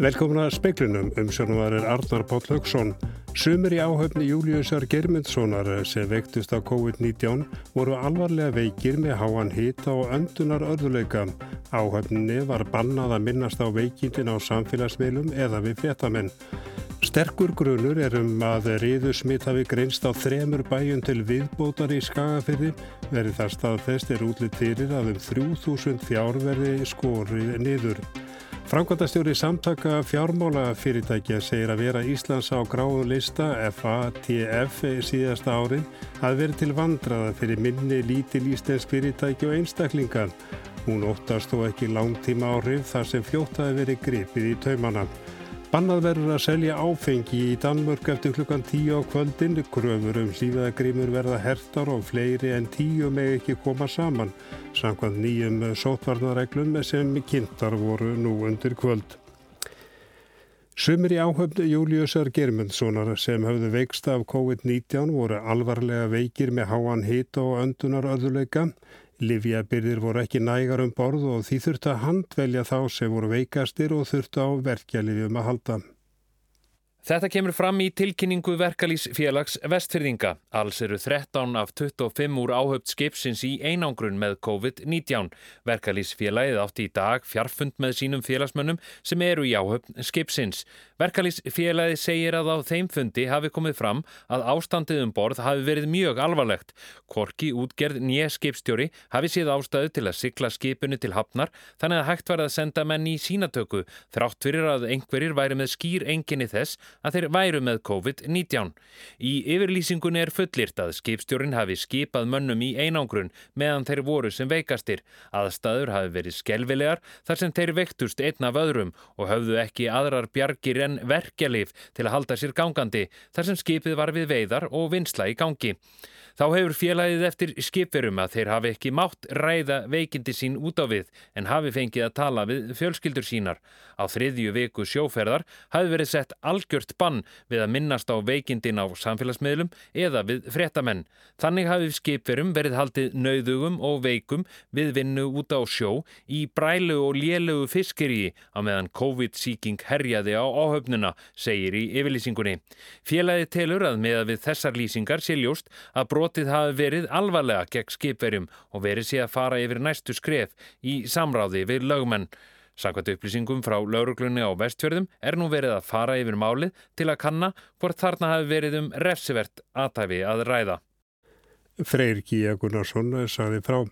Velkomna speiklinum um sjónuvarir Arnar Páll Haugsson. Sumir í áhöfni Júliusar Germundssonar sem veiktust á COVID-19 voru alvarlega veikir með háan hita og öndunar örðuleika. Áhöfninni var bannað að minnast á veikindin á samfélagsveilum eða við fréttamenn. Sterkur grunur er um að riðu smitt hafi greinst á þremur bæjun til viðbótar í Skagafyrði. Verið þar staðfest er útlið fyrir að um 3000 fjárverði skorið niður. Framkvæmdastjóri samtaka fjármála fyrirtækja segir að vera Íslands á gráðu lista FATF síðasta árið að veri til vandraða fyrir minni lítil íslensk fyrirtæki og einstaklingar. Hún óttast þó ekki langtíma árið þar sem fljótaði verið gripið í taumana. Bannað verður að selja áfengi í Danmörk eftir klukkan 10 á kvöldin. Gröfur um síðagrimur verða hertar og fleiri en 10 með ekki koma saman. Samkvæmt nýjum sótvarnareglum sem kynntar voru nú undir kvöld. Sumir í áhöfnu Júliusar Germundssonar sem höfðu veikst af COVID-19 voru alvarlega veikir með háan hita og öndunar öðuleika. Livjabyrðir voru ekki nægar um borð og því þurftu að handvelja þá sem voru veikastir og þurftu á verkjalifjum að halda. Þetta kemur fram í tilkynningu verkalýsfélags vestfyrðinga. Alls eru 13 af 25 úr áhaupt skipsins í einangrun með COVID-19. Verkalýsfélagið átti í dag fjarfund með sínum félagsmönnum sem eru í áhaupt skipsins. Verkalýsfélagið segir að á þeim fundi hafi komið fram að ástandið um borð hafi verið mjög alvarlegt. Korki útgerð nýja skipstjóri hafi séð ástæðu til að sykla skipinu til hafnar þannig að hægt var að senda menn í sínatöku þrátt fyrir að einhverjir væri með skýr enginni þess að þeir væru með COVID-19. Í yfirlýsingunni er fullirt að skipstjórin hafi skipað mönnum í einangrun meðan þeir voru sem veikastir. Aðstæður hafi verið skelvilegar þar sem þeir vektust einn af öðrum og höfðu ekki aðrar bjargir en verkjalif til að halda sér gangandi þar sem skipið var við veiðar og vinsla í gangi. Þá hefur félagið eftir skipverum að þeir hafi ekki mátt ræða veikindi sín út á við en hafi fengið að tala við fjölskyldur sínar. Á þriðju viku sjóferðar hafi verið sett algjört bann við að minnast á veikindin á samfélagsmiðlum eða við fréttamenn. Þannig hafi skipverum verið haldið nauðugum og veikum við vinnu út á sjó í brælu og lélugu fiskeri á meðan COVID-síking herjaði á áhöfnuna, segir í yfirlýsingunni. Félagið telur að með að við þessar lýsingar sé ljóst að brotið hafi verið alvarlega gegn skipverjum og verið sé að fara yfir næstu skref í samráði við lögmenn. Samkvæmt upplýsingum frá lauruglunni á vestfjörðum er nú verið að fara yfir málið til að kanna hvort þarna hafi verið um refsivert aðtæfi að ræða. Freyr Gíja Gunnarsson saði frá.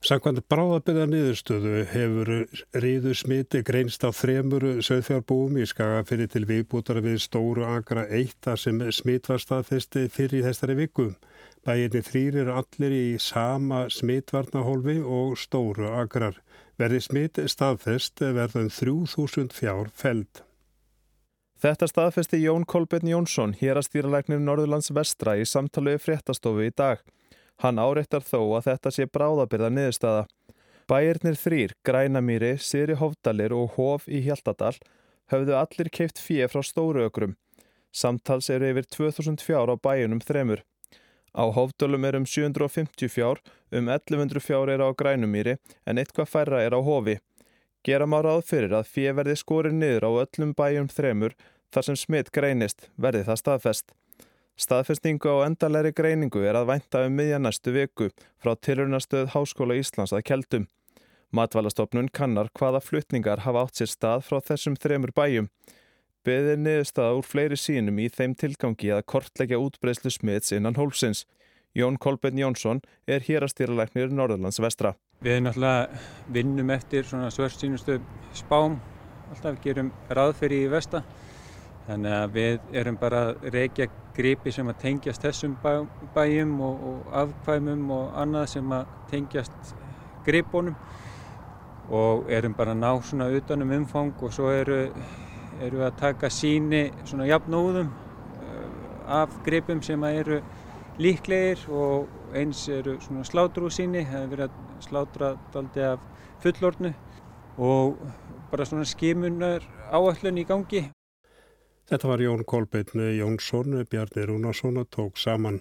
Samkvæmt bráðabyrða niðurstöðu hefur riðu smiti greinst á þremur söðfjárbúum í skagafyrir til viðbútar við stóru agra eitt að sem smit var staðfesti fyrir þessari viku. Bæinni þrýr eru allir í sama smitvarnahólfi og stóru agrar. Verði smit staðfest verðum 3000 fjár feld. Þetta staðfesti Jón Kolbjörn Jónsson, hér að stýralegnir Norðurlands vestra í samtalið fréttastofu í dag. Hann áreittar þó að þetta sé bráðabyrða niðurstaða. Bæirnir þrýr, Grænamýri, Siri Hófdalir og Hóf í Hjaltadal höfðu allir keift fíu frá stóru ökrum. Samtals eru yfir 2000 fjár á bæjunum þremur. Á Hófdalum er um 750 fjár, um 1100 fjár er á Grænumýri en eitthvað færra er á Hófi. Gera má ráð fyrir að fíu verði skorið niður á öllum bæjum þremur þar sem smitt greinist, verði það staðfest. Staðfestingu á endalegri greiningu er að vænta um miðja næstu viku frá tilurinnastöð Háskóla Íslands að keldum. Matvælastofnun kannar hvaða flutningar hafa átt sér stað frá þessum þremur bæjum. Beðir niðurstaða úr fleiri sínum í þeim tilgangi að kortleggja útbreyslu smiðs innan hólfsins. Jón Kolben Jónsson er hér að stýralegnir Norðurlands vestra. Við náttúrulega vinnum eftir svörsýnustu spám, alltaf gerum ráðferði í vesta. Þannig að við erum bara að reykja gripi sem að tengjast þessum bæ, bæjum og, og afkvæmum og annað sem að tengjast gripunum og erum bara að ná svona utanum umfang og svo eru, eru að taka síni svona jafnóðum af gripum sem eru líklegir og eins eru svona slátrúsíni, það hefur verið að slátra daldi af fullornu og bara svona skimunar áallun í gangi. Þetta var Jón Kolbeinn Jónsson, Bjarni Rúnarsson tók saman.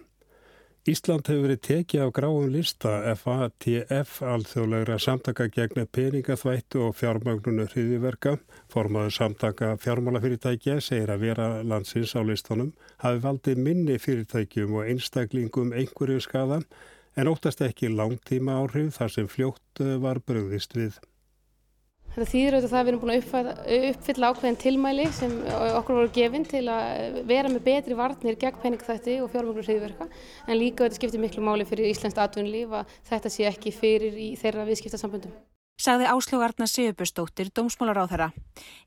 Ísland hefur verið tekið á gráum lista FATF alþjóðlegra samtaka gegn peningaþvættu og fjármögnunu hriðiverka. Formaður samtaka fjármálafyrirtækja segir að vera landsins á listanum hafi valdið minni fyrirtækjum og einstaklingum einhverju skada en óttast ekki langtíma áhrif þar sem fljótt var bröðist við. Þetta þýðir auðvitað það að við erum búin að uppfylla ákveðin tilmæli sem okkur voru gefinn til að vera með betri varnir gegn peningþætti og fjármögnur hriðverka en líka þetta skiptir miklu máli fyrir Íslands atvinnulíf að þetta sé ekki fyrir í þeirra viðskiptasamböndum sagði Áslögarna Sigurbjörnsdóttir dómsmálaráþara.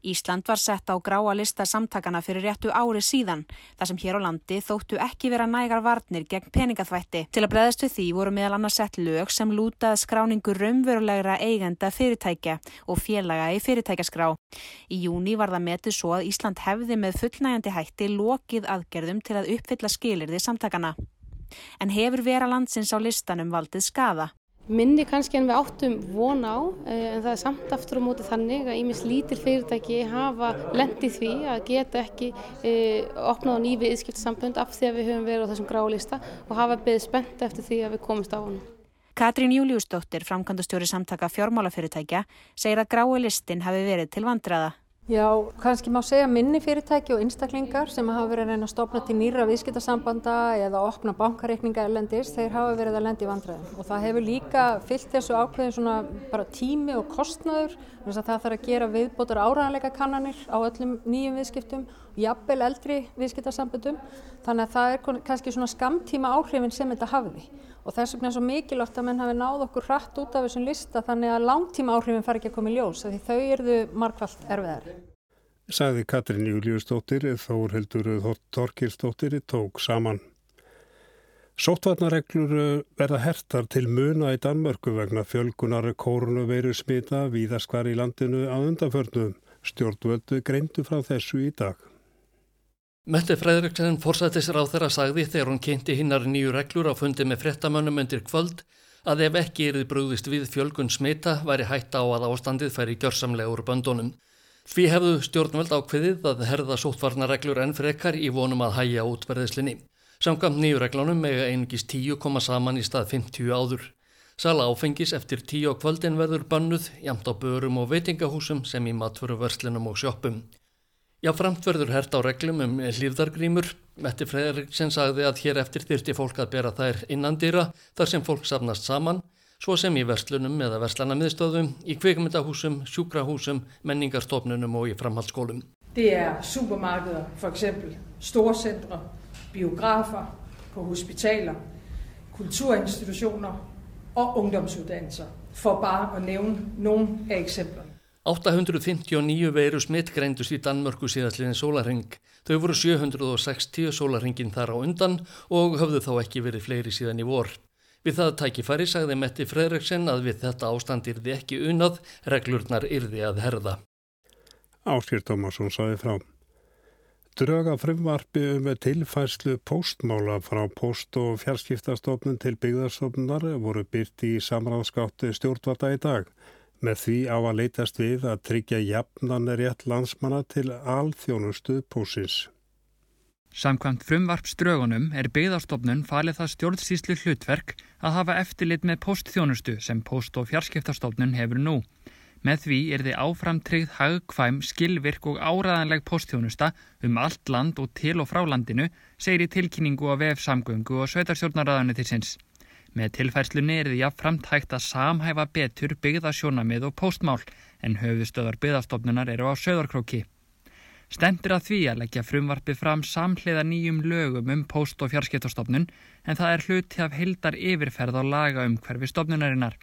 Ísland var sett á gráa lista samtakana fyrir réttu ári síðan, þar sem hér á landi þóttu ekki vera nægar varnir gegn peningaþvætti. Til að breðastu því voru meðal annars sett lög sem lútað skráningu raunverulegra eigenda fyrirtækja og félaga í fyrirtækjaskrá. Í júni var það metið svo að Ísland hefði með fullnægandi hætti lokið aðgerðum til að uppfylla skilirði samtakana. En hefur vera landsins á listanum valdið skaða? Minni kannski en við áttum von á eh, en það er samt aftur á móti þannig að ímins lítil fyrirtæki hafa lendið því að geta ekki e, opnað á nýfi yðskiptasambund af því að við höfum verið á þessum grálista og hafa beðið spennt eftir því að við komumst á hann. Katrín Júliusdóttir, framkvæmdastjóri samtaka fjármálafyrirtækja, segir að grái listin hafi verið til vandraða. Já, kannski má segja minni fyrirtæki og einstaklingar sem hafa verið að reyna að stopna til nýra viðskiptasambanda eða opna bankareikninga erlendis, þeir hafa verið að lendi vandræðum. Og það hefur líka fyllt þessu ákveðin svona bara tími og kostnaður þannig að það þarf að gera viðbótar áræðanleika kannanir á öllum nýjum viðskiptum jafnvel eldri viðskiptasambandum þannig að það er kannski svona skamtíma áhrifin sem þetta hafði og þess vegna er svo mikilvægt að menn hafi náð okkur hratt út af þessum lista þannig að langtíma áhrifin fari ekki að koma í ljós því þau erðu markvallt erfiðar. Saði Katrin Júliusdóttir, Þórhildur Þorkirsdóttir tók saman. Sóttvarnareglur verða hertar til muna í Danmörku vegna fjölgunar kórunaveiru smita víðaskvar í landinu á undanförnum. Stjórnvöldu greindu frá þessu í dag. Mette Fredriksson fórsættisir á þeirra sagði þegar hún kynnti hinnar nýju reglur á fundi með frettamönnum undir kvöld að ef ekki erið brúðist við fjölgun smita væri hætta á að ástandið færi gjörsamlega úr böndunum. Því hefðu stjórnveld ákveðið að herða sóttvarnareglur enn frekar í vonum að hæja útverðislinni. Samkvæmt nýju reglunum mega einungis tíu koma saman í stað 50 áður. Sala áfengis eftir tíu á kvöldin verður bönnuð, jamt á börum og veitingahúsum sem í matföruverslinum og sjóppum. Já, framt verður hert á reglum um hlýfðargrímur. Metti Fredriksson sagði að hér eftir þyrti fólk að bera þær innandýra þar sem fólk safnast saman, svo sem í verslunum eða verslana í kvikmyndahúsum, sjúkrahúsum, menningarstofnunum og í framhaldsskólum. Det er supermarkeder, for eksempel storcentre, biografer, på hospitaler, kulturinstitutioner og ungdomsuddannelser, for bare at nævne nogle af eksemplerne. 859 veiru smitt greindust í Danmörku síðastliðin sólarheng. Þau voru 760 sólarhengin þar á undan og höfðu þá ekki verið fleiri síðan í vor. Við það tækifæri sagði Metti Fredriksson að við þetta ástand yrði ekki unnað, reglurnar yrði að herða. Áskýr Tómasson saði frá. Dröga frumvarfi um tilfærslu postmála frá post- og fjarskiptastofnun til byggðarstofnunar voru byrti í samráðskáttu stjórnvata í dag með því á að leytast við að tryggja jafnan rétt landsmanna til alþjónustu pósins. Samkvæmt frumvarpströgunum er byggðarstofnun falið það stjórnsýslu hlutverk að hafa eftirlit með postþjónustu sem post- og fjarskiptastofnun hefur nú. Með því er þið áframtryggð hagkvæm, skilvirk og áraðanleg postþjónusta um allt land og til og frá landinu, segir í tilkynningu á VF samgöngu og sinns. Með tilfærslunni er því afframt hægt að samhæfa betur byggðasjónamið og postmál en höfðustöðar byggðastofnunar eru á söðarkróki. Stendur að því að leggja frumvarfi fram samhliða nýjum lögum um post- og fjarskiptastofnun en það er hluti af hildar yfirferð á laga um hverfi stofnunarinnar.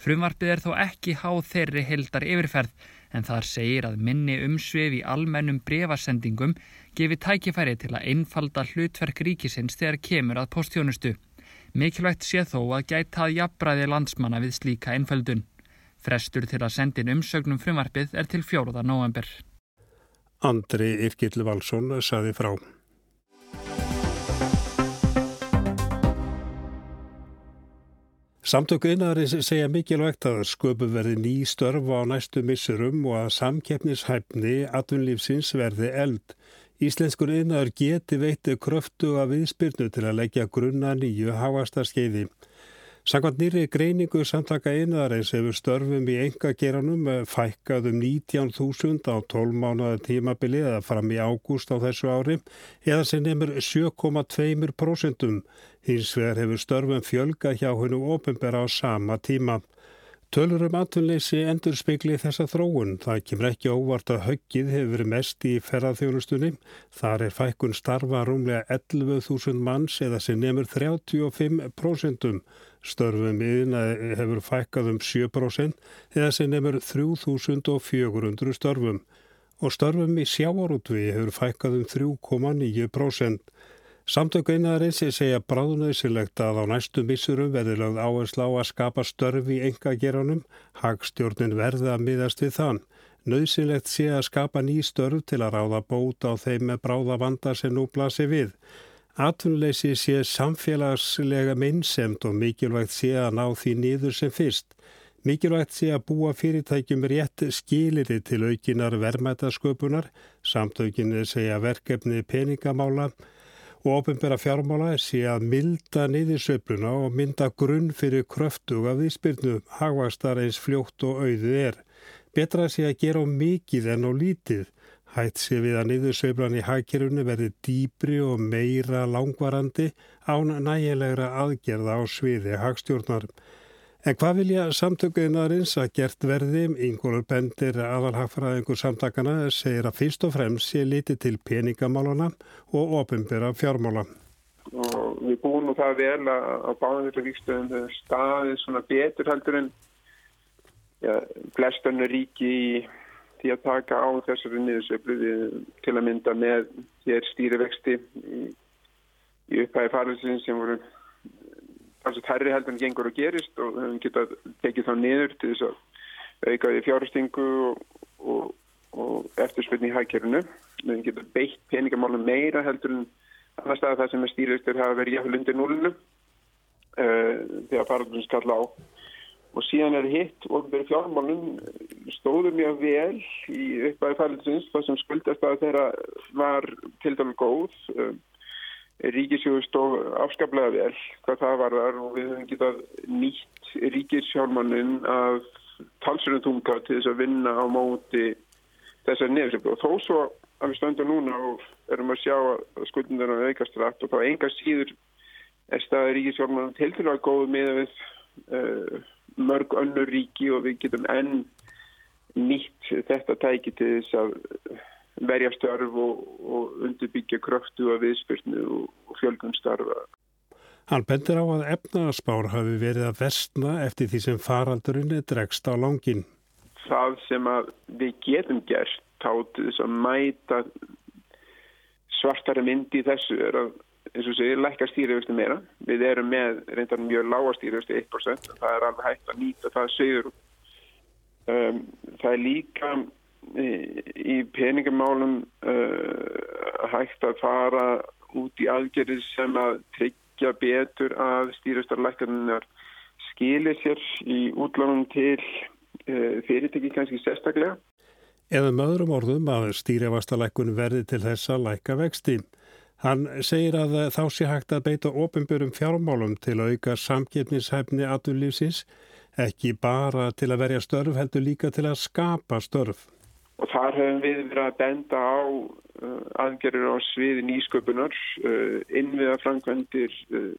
Frumvarfið er þó ekki háð þeirri hildar yfirferð en þar segir að minni umsvið í almennum brefasendingum gefi tækifæri til að einfalda hlutverk ríkisins þegar kemur að postjónustu. Mikilvægt sé þó að gæta að jafnbræði landsmanna við slíka einföldun. Frestur til að sendin umsögnum frumarpið er til fjóruða november. Andri Irkill Valsson saði frá. Samtöku einari segja mikilvægt að sköpu verði ný störfa á næstu missurum og að samkeppnishæfni atvinnlífsins verði eld. Íslenskur innar geti veitti kröftu að viðspyrnu til að leggja grunna nýju háastarskeiði. Sankvæmt nýri greiningu samtaka einarins hefur störfum í enga geranum fækkað um 19.000 á 12 mánuða tímabili eða fram í ágúst á þessu ári eða sem nefnir 7,2%. Hins vegar hefur störfum fjölga hjá hennu ofinbera á sama tíma. Tölur um atvinnleysi endur spekli þessa þróun. Það kemur ekki óvart að höggið hefur verið mest í ferðarþjónustunni. Þar er fækkun starfa rúmlega 11.000 manns eða sem nefnur 35%. Störfum yðina hefur fækkað um 7% eða sem nefnur 3.400 störfum. Og störfum í sjáarútvi hefur fækkað um 3,9%. Samtök einarins segja bráðnauðsilegt að á næstu missurum verður lögð áherslu á að skapa störfi í engageranum, hagstjórnin verði að miðast við þann. Nauðsilegt sé að skapa ný störf til að ráða bóta á þeim með bráðavanda sem nú blasi við. Atvinnleysi sé samfélagslega minnsemt og mikilvægt sé að ná því nýður sem fyrst. Mikilvægt sé að búa fyrirtækjum rétt skiliri til aukinar verðmætasköpunar, samtökinni segja verkefni peningamála, og ofinbæra fjármála sé að milda niðursöfluna og mynda grunn fyrir kröftuga viðspyrnu hagvastar eins fljótt og auðu er. Betra sé að gera á mikið en á lítið. Hætt sé við að niðursöflan í hagkerfunu verði dýbri og meira langvarandi án nægilegra aðgerða á sviði hagstjórnar. En hvað vilja samtökuðinarins að gert verði? Ingólur Bendir, aðalhagfræðingur samtakana, segir að fyrst og fremst sé litið til peningamálana og ofinbera fjármála. Og við búum nú það vel að báðum þetta vikstöðum staðið svona betur heldur en ja, flestunni ríki í því að taka á þessari niðursöflu til að mynda með þér stýrivexti í, í upphæði farðisins sem voru að tærri heldur en gengur og gerist og við höfum getað tekið þá niður til þess að auka því fjárhastingu og, og, og eftirspilni í hækjörunu. Við höfum getað beitt peningamálum meira heldur en annars staða það sem er stýristur hafa verið jáfnvel undir núlinu uh, þegar faraldurinn skalla á. Og síðan er hitt og verið fjármálum stóður mjög vel í uppæði faraldurins það sem skuldast að þeirra var til dælu góð. Uh, Ríkisjóðu stóð afskaplega vel. Hvað það var þar og við höfum getað nýtt ríkisjálmannin að talsverðum tunga til þess að vinna á móti þessar nefnseflu og þó svo að við stöndum núna og erum að sjá að skuldundarna veikast rætt og þá enga síður er staðið ríkisjálmannin til til að góðu með við uh, mörg önnur ríki og við getum enn nýtt þetta tæki til þess að verja störf og, og undirbyggja kröftu og viðspyrnu og, og fjölgunstarfa. Hann bendir á að efnaðarspár hafi verið að vestna eftir því sem faraldurinn er dregst á langin. Það sem við getum gert tátið þess að mæta svartari myndi í þessu er að eins og segir, lækka stýrifjöxtu meira. Við erum með reyndar mjög lága stýrifjöxtu 1%, það er alveg hægt að nýta það segur. Um, það er líka í peningamálum uh, hægt að fara út í aðgerið sem að tryggja betur að stýrastarlækkarinnar skilir sér í útlánum til uh, fyrirtæki kannski sérstaklega. Eða með öðrum orðum að stýrivastalækkun verði til þessa lækka vexti. Hann segir að þá sé hægt að beita ofinbjörnum fjármálum til að auka samkeppnishæfni aturlýfsins, ekki bara til að verja störf heldur líka til að skapa störf. Og þar hefum við verið að benda á uh, aðgerður á sviði nýsköpunar, uh, innviða framkvendir, uh,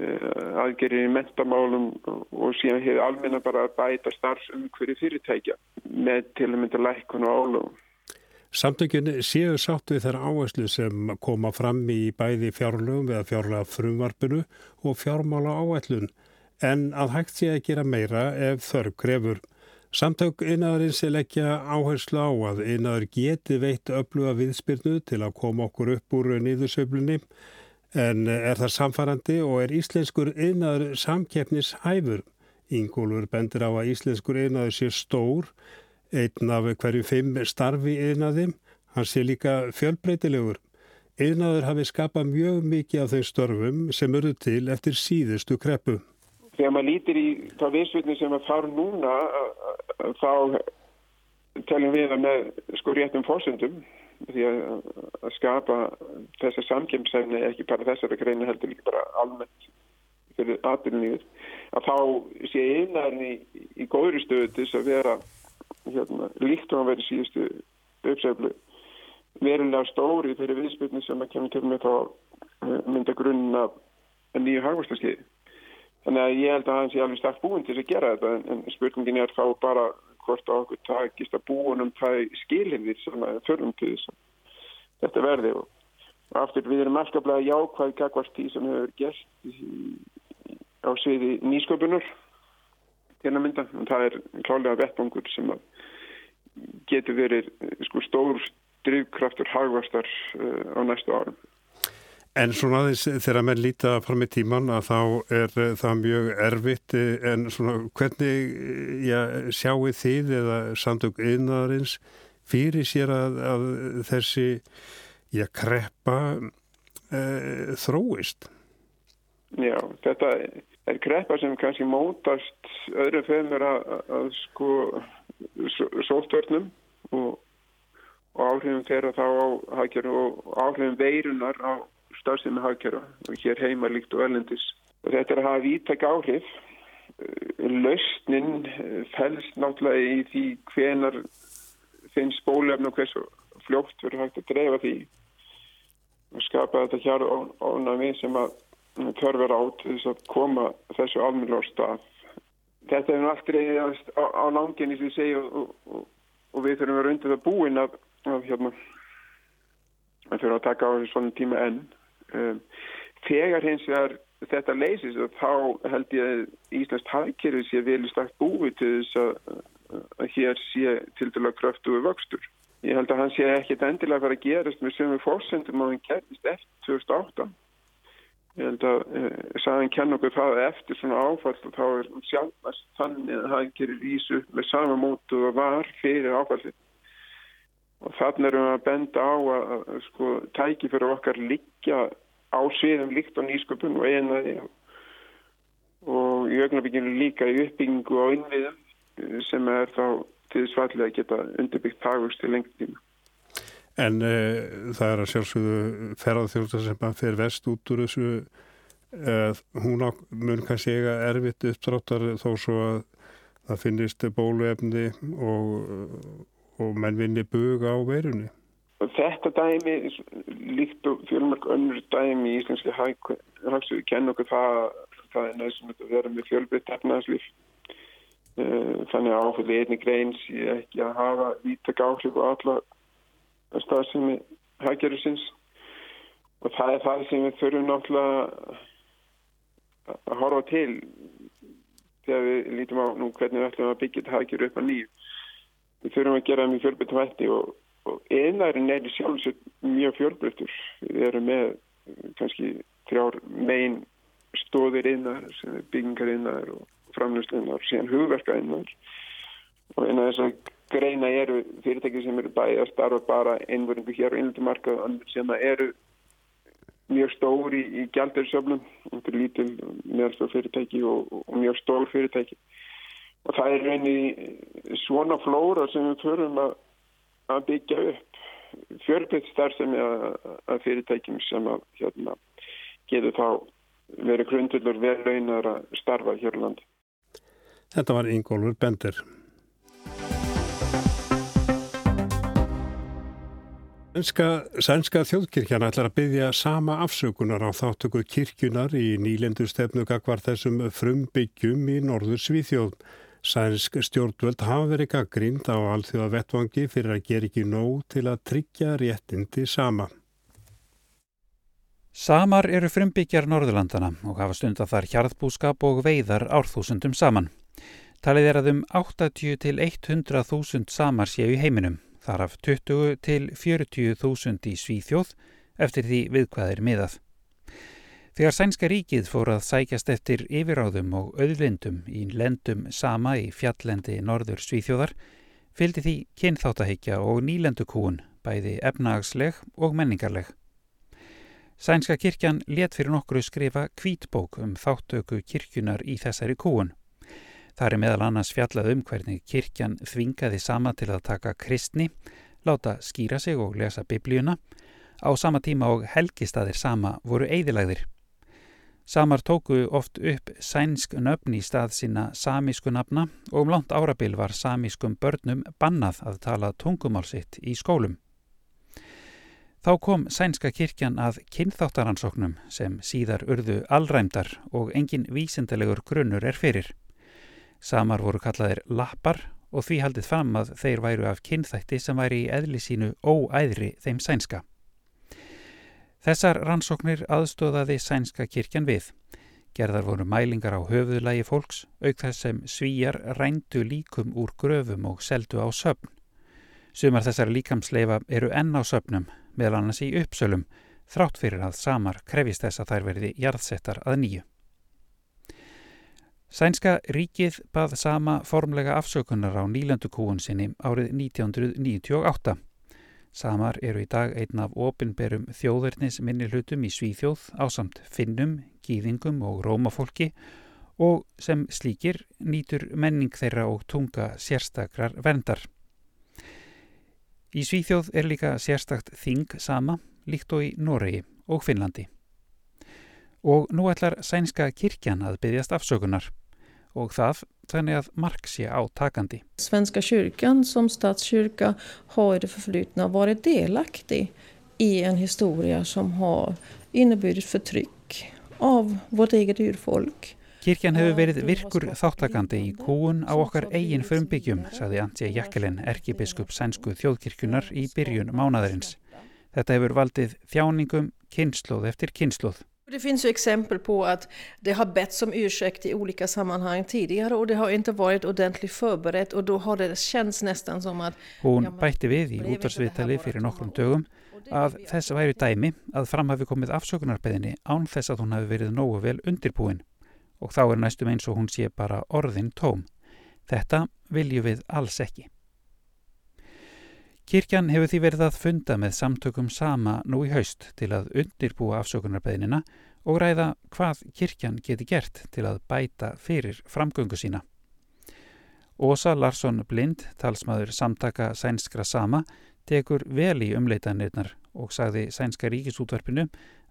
uh, aðgerður í mentamálum og síðan hefur almenna bara að bæta starfsum hverju fyrirtækja með til að mynda lækkun og álöfum. Samtökjun séu sátt við þær áherslu sem koma fram í bæði fjárlögum eða fjárlega frumvarpinu og fjármála áætlun en að hægt sé að gera meira ef þörf grefur. Samtök einaðarins er leggja áherslu á að einaður geti veitt öfluga viðspyrnu til að koma okkur upp úr nýðursöflunni en er það samfarrandi og er íslenskur einaður samkeppnis hæfur. Ingólfur bendir á að íslenskur einaður sé stór, einn af hverju fimm starfi einaði, hann sé líka fjölbreytilegur. Einaður hafi skapað mjög mikið af þeim störfum sem eru til eftir síðustu kreppu þegar maður lítir í þá viðsvöldin sem að fara núna þá teljum við að með sko réttum fórsöndum því að, að skapa þessar samkjömsefni ekki bara þessara greina heldur líka bara almennt fyrir atvinnulífið að þá sé einarinn í, í góðri stöðu til þess að vera hérna, líkt og að vera síðustu uppseflu verulega stóri fyrir viðspilni sem að kemur til með þá eh, mynda grunn af nýju hagvastaskiði. Þannig að ég held að hans er alveg starkt búin til að gera þetta en, en spurningin er þá bara hvort á okkur takist að búinum það skilirðir sem að þurfum til þess að þetta verði og aftur við erum alltaflega jákvæð gagvart því sem hefur gert á sviði nýsköpunur til að mynda og það er klálega vettbangur sem að getur verið sko, stór drivkraftur hagvastar uh, á næstu árum. En svona aðeins þegar menn líta fram í tíman að þá er það mjög erfitt en svona hvernig já, sjáu þið eða samtök yðnaðarins fyrir sér að, að þessi já, kreppa e, þróist? Já, þetta er kreppa sem kannski mótast öðru feðmur að, að sko sóttörnum og, og áhrifum þeirra þá á og áhrifum veirunar á starfsemi hagkjara og hér heima líkt og erlendis. Og þetta er að hafa vítæk áhrif. Eh, lausnin eh, fælst náttúrulega í því hvenar finnst bólefn og hversu fljótt verður hægt að dreifa því og skapa þetta hér ánami sem að þörfur á til þess að koma þessu almenna á stað. Þetta er allt reyðið á, á langin sem ég segi og, og, og, við þurfum að vera undir það búin að, að hérna að þurfa að taka á þessu svona tíma enn þegar hins vegar þetta leysist þá held ég að Íslands hafkerfi sé vel í stakt búið til þess að, að hér sé til dæla kröftu við vöxtur. Ég held að hann sé ekkit endilega að fara að gerast með sömu fórsendum að hann gerist eftir 2008. Ég held að eh, saðan kenn okkur það eftir svona áfall og þá er sjálfast þannig að hann gerir ísu með sama mótu og var fyrir áfallið. Og þannig erum við að benda á að, sko tæki fyrir okkar liggja á sviðum líkt á nýsköpun og einaði og í ögnabíkinu líka í uppbyggingu á innviðum eh, sem er þá til þess fallið að geta undirbyggt hagvöxt til lengt tíma. En uh, það er að sjálfsögðu ferðarþjóðar sem bara fer vest út úr þessu uh, hún mun kannski eiga erfitt uppdráttar þó svo að það finnist bóluefni og, og menn vinni buga á verunni. Þetta dæmi, líkt og fjölmörg önnur dæmi í íslenski hagsöðu, kenn okkur það það er næstum að vera með fjölbreytt efnaðslýf. Eh, þannig að áfæðið einni grein sé ekki að hafa vítak áhrif og alla stafsemi haggerðusins og það er það sem við þurfum náttúrulega að horfa til þegar við lítum á nú hvernig við ætlum að byggja þetta haggerðu upp að nýju. Við þurfum að gera það með fjölbreytt vætti og og eðnærin er sjálfsög mjög fjölbreyttur. Við erum með kannski þrjár megin stóðir er byggingar einnar og framlöslinnar og síðan hugverka einnar og eina þess að greina eru fyrirtæki sem eru bæði að starfa bara einvöringu hér á einlundumarka og sem eru mjög stóri í, í gjaldarsöflum lítil meðalstór fyrirtæki og, og mjög stór fyrirtæki og það er reyni svona flóra sem við förum að að byggja upp fjölbyrð starfsemi að fyrirtækjum sem að hérna, getur þá verið grundullur vel raunar að starfa hér á landi. Þetta var Ingólfur Bender. Sænska, sænska þjóðkirkjana ætlar að byggja sama afsökunar á þáttöku kirkjunar í nýlendu stefnu gagvar þessum frumbyggjum í norður Svíþjóð. Sænsk stjórnvöld hafa verið gaggrínd á alþjóða vettvangi fyrir að gera ekki nóg til að tryggja réttindi sama. Samar eru frumbyggjar Norðurlandana og hafa stundar þar hjarðbúskap og veiðar árþúsundum saman. Talið er að um 80 til 100.000 samar séu í heiminum, þar af 20 til 40.000 í Svíþjóð eftir því við hvað er miðað. Þegar sænska ríkið fór að sækjast eftir yfiráðum og auðlindum í lendum sama í fjallendi norður Svíþjóðar fylgdi því kynþáttaheikja og nýlendukúun bæði efnagsleg og menningarleg. Sænska kirkjan let fyrir nokkru skrifa kvítbók um þáttöku kirkjunar í þessari kúun. Það er meðal annars fjallað um hvernig kirkjan þvingaði sama til að taka kristni, láta skýra sig og lesa biblíuna á sama tíma og helgistaðir sama voru eigðilagðir. Samar tóku oft upp sænsk nöfn í stað sína samísku nafna og um langt árabil var samískum börnum bannað að tala tungumál sitt í skólum. Þá kom sænska kirkjan að kynþáttaransóknum sem síðar urðu allræmdar og engin vísendalegur grunnur er fyrir. Samar voru kallaðir lappar og því haldið fram að þeir væru af kynþætti sem væri í eðli sínu óæðri þeim sænska. Þessar rannsóknir aðstóðaði sænska kirkjan við. Gerðar voru mælingar á höfuðlægi fólks, auk þess sem svíjar rændu líkum úr gröfum og seldu á söpn. Sumar þessar líkamsleifa eru enn á söpnum, meðal annars í uppsölum, þrátt fyrir að samar krefist þess að þær verði jarðsettar að nýju. Sænska ríkið bað sama formlega afsökunar á nýlandukúun sinni árið 1998. Samar eru í dag einn af opinberum þjóðverðnis minni hlutum í Svíþjóð á samt finnum, gýðingum og rómafólki og sem slíkir nýtur menning þeirra og tunga sérstakrar verndar. Í Svíþjóð er líka sérstakt þing sama, líkt og í Noregi og Finnlandi. Og nú ætlar sænska kirkjan að byggjast afsökunar og það þannig að mark sé á takandi. Svenska kyrkan som statskyrka har i det förflutna varit delaktig i en historia som har inneburit förtryck av vårt eget urfolk. Kirkjan hefur verið virkur þáttakandi í kúun á okkar eigin frumbyggjum, saði Antje Jakkelin, erkibiskup sænsku þjóðkirkjunar í byrjun mánadarins. Þetta hefur valdið þjáningum kynnslóð eftir kynnslóð. Det finns ju exempel på att det har betts om ursäkt i olika sammanhang tidigare och det har inte varit ordentligt förberett och då har det känts nästan som att... Hún bætti við í útvarsviðtali fyrir nokkrum dögum að þess væri dæmi að fram hafi komið afsökunarbeðinni án þess að hún hafi verið nógu vel undirbúin og þá er næstum eins og hún sé bara orðin tóm. Þetta viljum við alls ekki. Kirkjan hefur því verið að funda með samtökum sama nú í haust til að undirbúa afsökunarbeðinina og ræða hvað kirkjan geti gert til að bæta fyrir framgöngu sína. Ósa Larsson Blind, talsmaður samtaka sænskra sama, tekur vel í umleitanirnar og sagði sænska ríkisútverfinu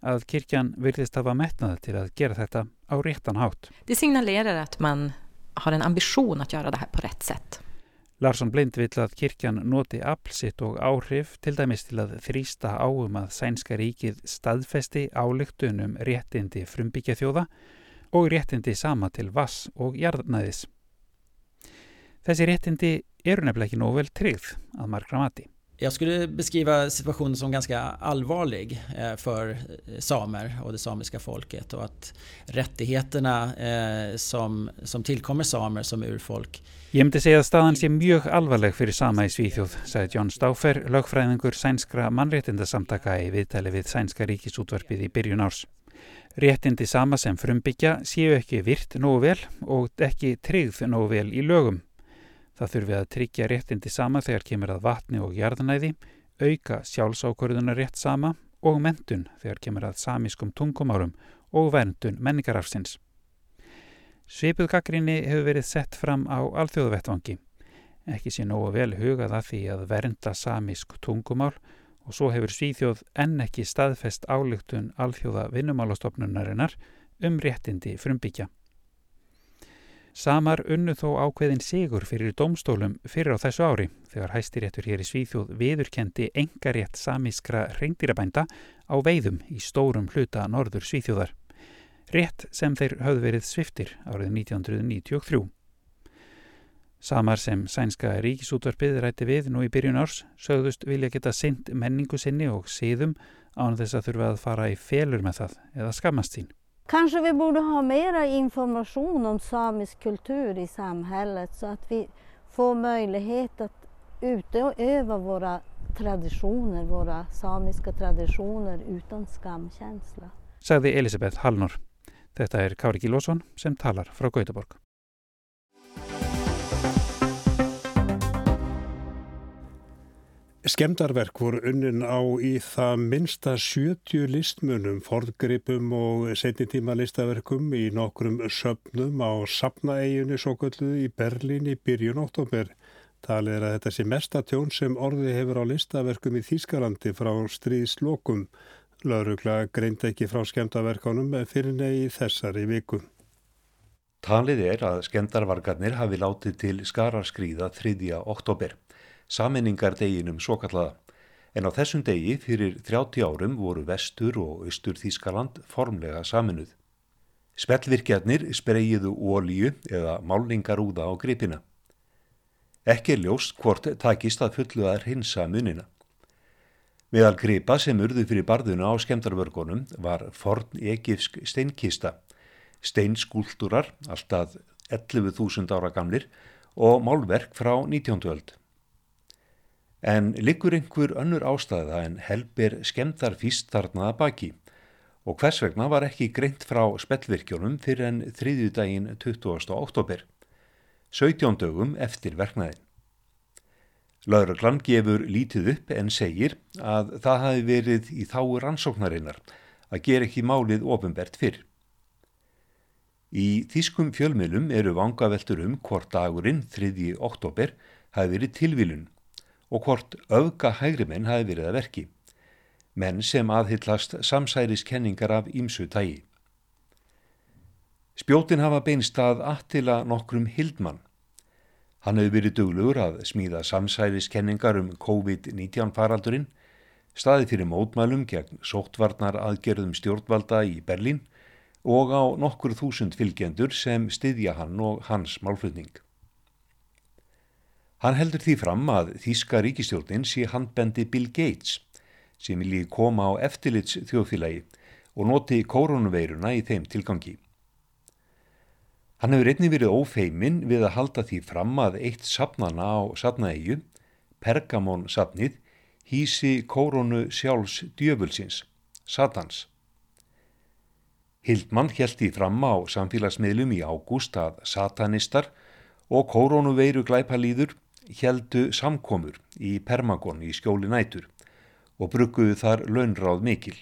að kirkjan virðist hafa metnað til að gera þetta á réttan hátt. Det signalerar att man har en ambition att göra det här på rätt sätt. Larsson Blind vill að kirkjan noti aflsitt og áhrif til dæmis til að þrýsta áum að sænska ríkið staðfesti álygtunum réttindi frumbyggja þjóða og réttindi sama til vass og jarðnæðis. Þessi réttindi eru nefnilega ekki nóg vel tryggð að margra mati. Jag skulle beskriva situationen som ganska allvarlig eh, för eh, samer och det samiska folket och att rättigheterna eh, som, som tillkommer samer som urfolk Ég myndi segja að staðan sé mjög alvarleg fyrir sama í Svíþjóð, sagði John Stauffer, lögfræðingur sænskra mannréttindasamtaka í viðtali við sænska ríkisútvarpið í byrjun árs. Réttindi sama sem frumbyggja séu ekki virt nógu vel og ekki tryggð nógu vel í lögum. Það þurfi að tryggja réttindi sama þegar kemur að vatni og jarðanæði, auka sjálfsákvörðunar rétt sama og mentun þegar kemur að samískum tungumárum og verndun menningarafsins. Svipuð gaggrinni hefur verið sett fram á alþjóðvettvangi. Ekki sé nógu vel hugað að því að vernda samísk tungumál og svo hefur Svíþjóð enn ekki staðfest álygtun alþjóða vinnumálastofnunarinnar um réttindi frumbyggja. Samar unnu þó ákveðin sigur fyrir domstólum fyrir á þessu ári þegar hæstiréttur hér í Svíþjóð viðurkendi engarétt samískra reyndýrabænda á veiðum í stórum hluta norður Svíþjóðar rétt sem þeir höfðu verið sviftir árið 1993. Samar sem sænska ríkisútvarpið rætti við nú í byrjun árs sögðust vilja geta synd menningu sinni og síðum án þess að þurfa að fara í felur með það eða skammast sín. Kanske vi borde ha mera information om samisk kultur i samhället så att vi får möjlighet att utöva våra traditioner, våra samiska traditioner utan skamkänsla. Sagði Elisabeth Hallnor. Þetta er Kári Gílosson sem talar frá Gautaborg. Skemdarverk voru unnin á í það minsta 70 listmunum, forðgripum og setnitíma listaverkum í nokkrum söpnum á Sapnaeginni svo gölluðu í Berlín í byrjun oktober. Talið er að þetta sé mesta tjón sem orði hefur á listaverkum í Þýskalandi frá stríðslokum. Laurugla greint ekki frá skemdaverkanum fyrir negi þessari viku. Talið er að skemdarvargarnir hafi látið til skaraskríða 3. oktober, saminningar deginum svo kallaða. En á þessum degi fyrir 30 árum voru vestur og austur Þýskaland formlega saminuð. Spellvirkjarnir spreyjiðu ólíu eða málningarúða á gripina. Ekki ljóst hvort takist að fullu að hinsa munina. Meðal gripa sem urðu fyrir barðuna á skemdarvörgunum var forn egifsk steinkista, steinskúlturar, alltaf 11.000 ára gamlir og málverk frá 19. öld. En liggur einhver önnur ástæða en helber skemdar fýst þarnaða baki og hvers vegna var ekki greint frá spellvirkjónum fyrir en þriðjudaginn 20. oktober, 17 dögum eftir verknæðin. Lauraglann gefur lítið upp en segir að það hafi verið í þáu rannsóknarinnar að gera ekki málið ofinbert fyrr. Í þýskum fjölmjölum eru vangaveltur um hvort dagurinn 3. oktober hafi verið tilvílun og hvort auðga hægrimenn hafi verið að verki, menn sem aðhyllast samsæriskenningar af ímsu tægi. Spjótin hafa beinst að attila nokkrum hildmann. Hann hefur verið duglugur að smíða samsæriskenningar um COVID-19 faraldurinn, staði fyrir mótmælum gegn sóttvarnar aðgerðum stjórnvalda í Berlín og á nokkur þúsund fylgjendur sem styðja hann og hans málflutning. Hann heldur því fram að Þíska ríkistjórnin sé handbendi Bill Gates sem vilji koma á eftirlits þjóðfélagi og noti koronaveiruna í þeim tilgangi. Hann hefur einnig verið ófeimin við að halda því fram að eitt sapnana á sapnaegju, Pergamon sapnið, hísi koronu sjálfs djöfulsins, Satans. Hildmann held því fram á samfélagsmiðlum í ágúst að satanistar og koronaveiru glæpalýður heldu samkomur í Permagon í skjóli nætur og brugguðu þar launráð mikil.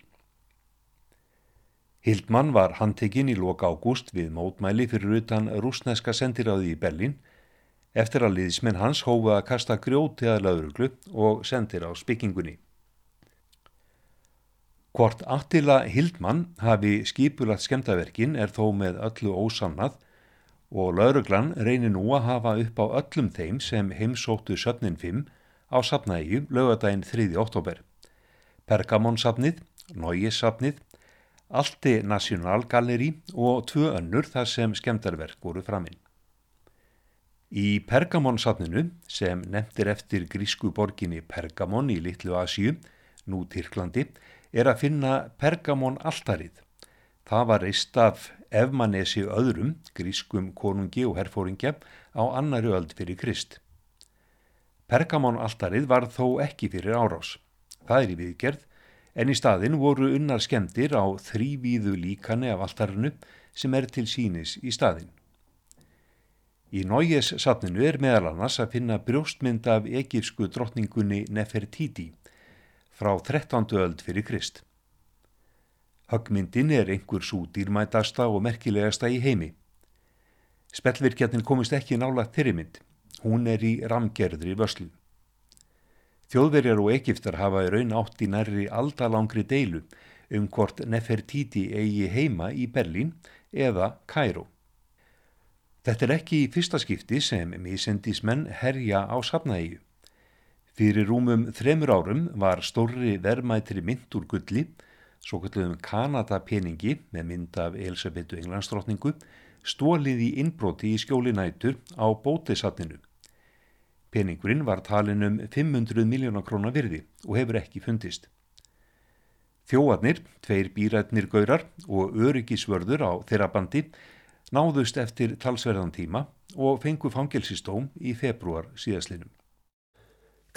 Hildmann var handtekinn í loka ágúst við mótmæli fyrir utan rúsneska sendiráði í Berlin eftir að liðismenn hans hófa að kasta grjóti að lauruglu og sendir á spikkingunni. Hvort Attila Hildmann hafi skipulagt skemtaverkin er þó með öllu ósannað og lauruglan reynir nú að hafa upp á öllum þeim sem heimsóttu söfnin 5 á sapnaegju lögadaginn 3. oktober. Pergamonsapnið, Nógisapnið, Alti Nationalgalleri og tvö önnur þar sem skemdarverk voru framinn. Í Pergamonsapninu sem nefndir eftir grísku borginni Pergamon í Littlu Asíu, nú Tyrklandi, er að finna Pergamon alltarið. Það var reist af Efmanesi öðrum, grískum konungi og herfóringja, á annari öld fyrir Krist. Pergamon-altarið var þó ekki fyrir árás. Það er í viðgerð, en í staðin voru unnar skemdir á þrývíðu líkani af altarinu sem er til sínis í staðin. Í Nójes satninu er meðal annars að finna brjóstmynd af egifsku drottningunni Nefertiti frá 13. öld fyrir Krist. Höggmyndin er einhver svo dýrmætasta og merkilegasta í heimi. Spellvirkjarnin komist ekki nála þeirrimynd. Hún er í ramgerðri vöslu. Þjóðverjar og Egiptar hafa í raun átt í nærri aldalangri deilu um hvort Nefertiti eigi heima í Berlín eða Kæró. Þetta er ekki í fyrsta skipti sem misendismenn herja á safnaegju. Fyrir rúmum þremur árum var stórri verðmætri mynd úr gulli svo kallum Kanadapeningi með mynd af Elisabetu Englandsdrottningu stólið í innbroti í skjólinætur á bótisatninu. Peningurinn var talin um 500 miljónar krónar virði og hefur ekki fundist. Þjóarnir, tveir býrætnir gaurar og öryggisvörður á þeirra bandi náðust eftir talsverðan tíma og fengu fangelsistóm í februar síðaslinum.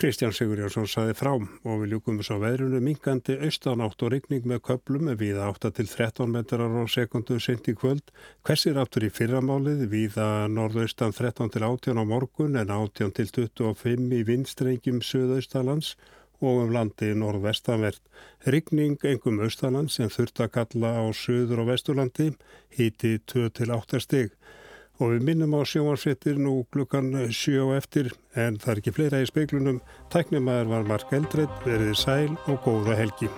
Kristján Sigurjónsson saði frá og við ljúkum svo veðrunu minkandi austanátt og regning með köplum við 8 til 13 metrar á sekundu sent í kvöld. Hversir áttur í fyrramálið við að norðaustan 13 til 18 á morgun en 18 til 25 í vindstrengjum söðaustalands og um landi norðvestanvert. Regning engum austalands sem þurft að kalla á söður og vesturlandi híti 2 til 8 stig. Og við minnum á sjóansvettir nú klukkan og eftir en það er ekki fleira í speiklunum. Tæknumæður var Mark Eldred, verið sæl og góða helgi.